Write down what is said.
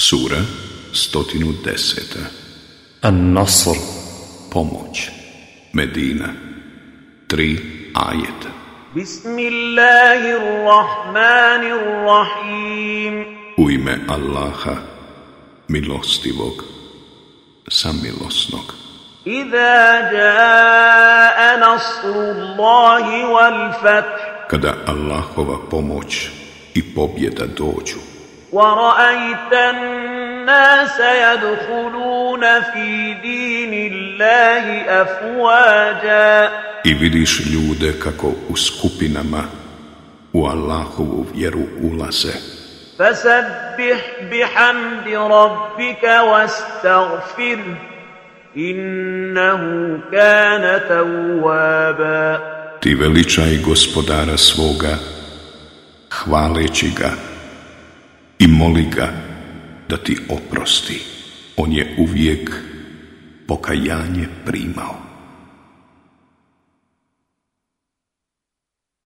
Sura 110 An-Nasr Pomoć Medina 3 ajeta Bismillahirrahmanirrahim U ime Allaha Milostivog Samilosnog Iza jaa nasrullahi wal fath Kada Allahova pomoć i pobjeda dođu ورأيت الناس يدخلون في دين الله أفواجا I vidiš ljude kako u skupinama u Allahovu vjeru ulaze. Fasabbih bihamdi rabbika wastagfir innahu kana tawwaba Ti veličaj gospodara svoga hvaleći ga i moli ga da ti oprosti. On je uvijek pokajanje primao.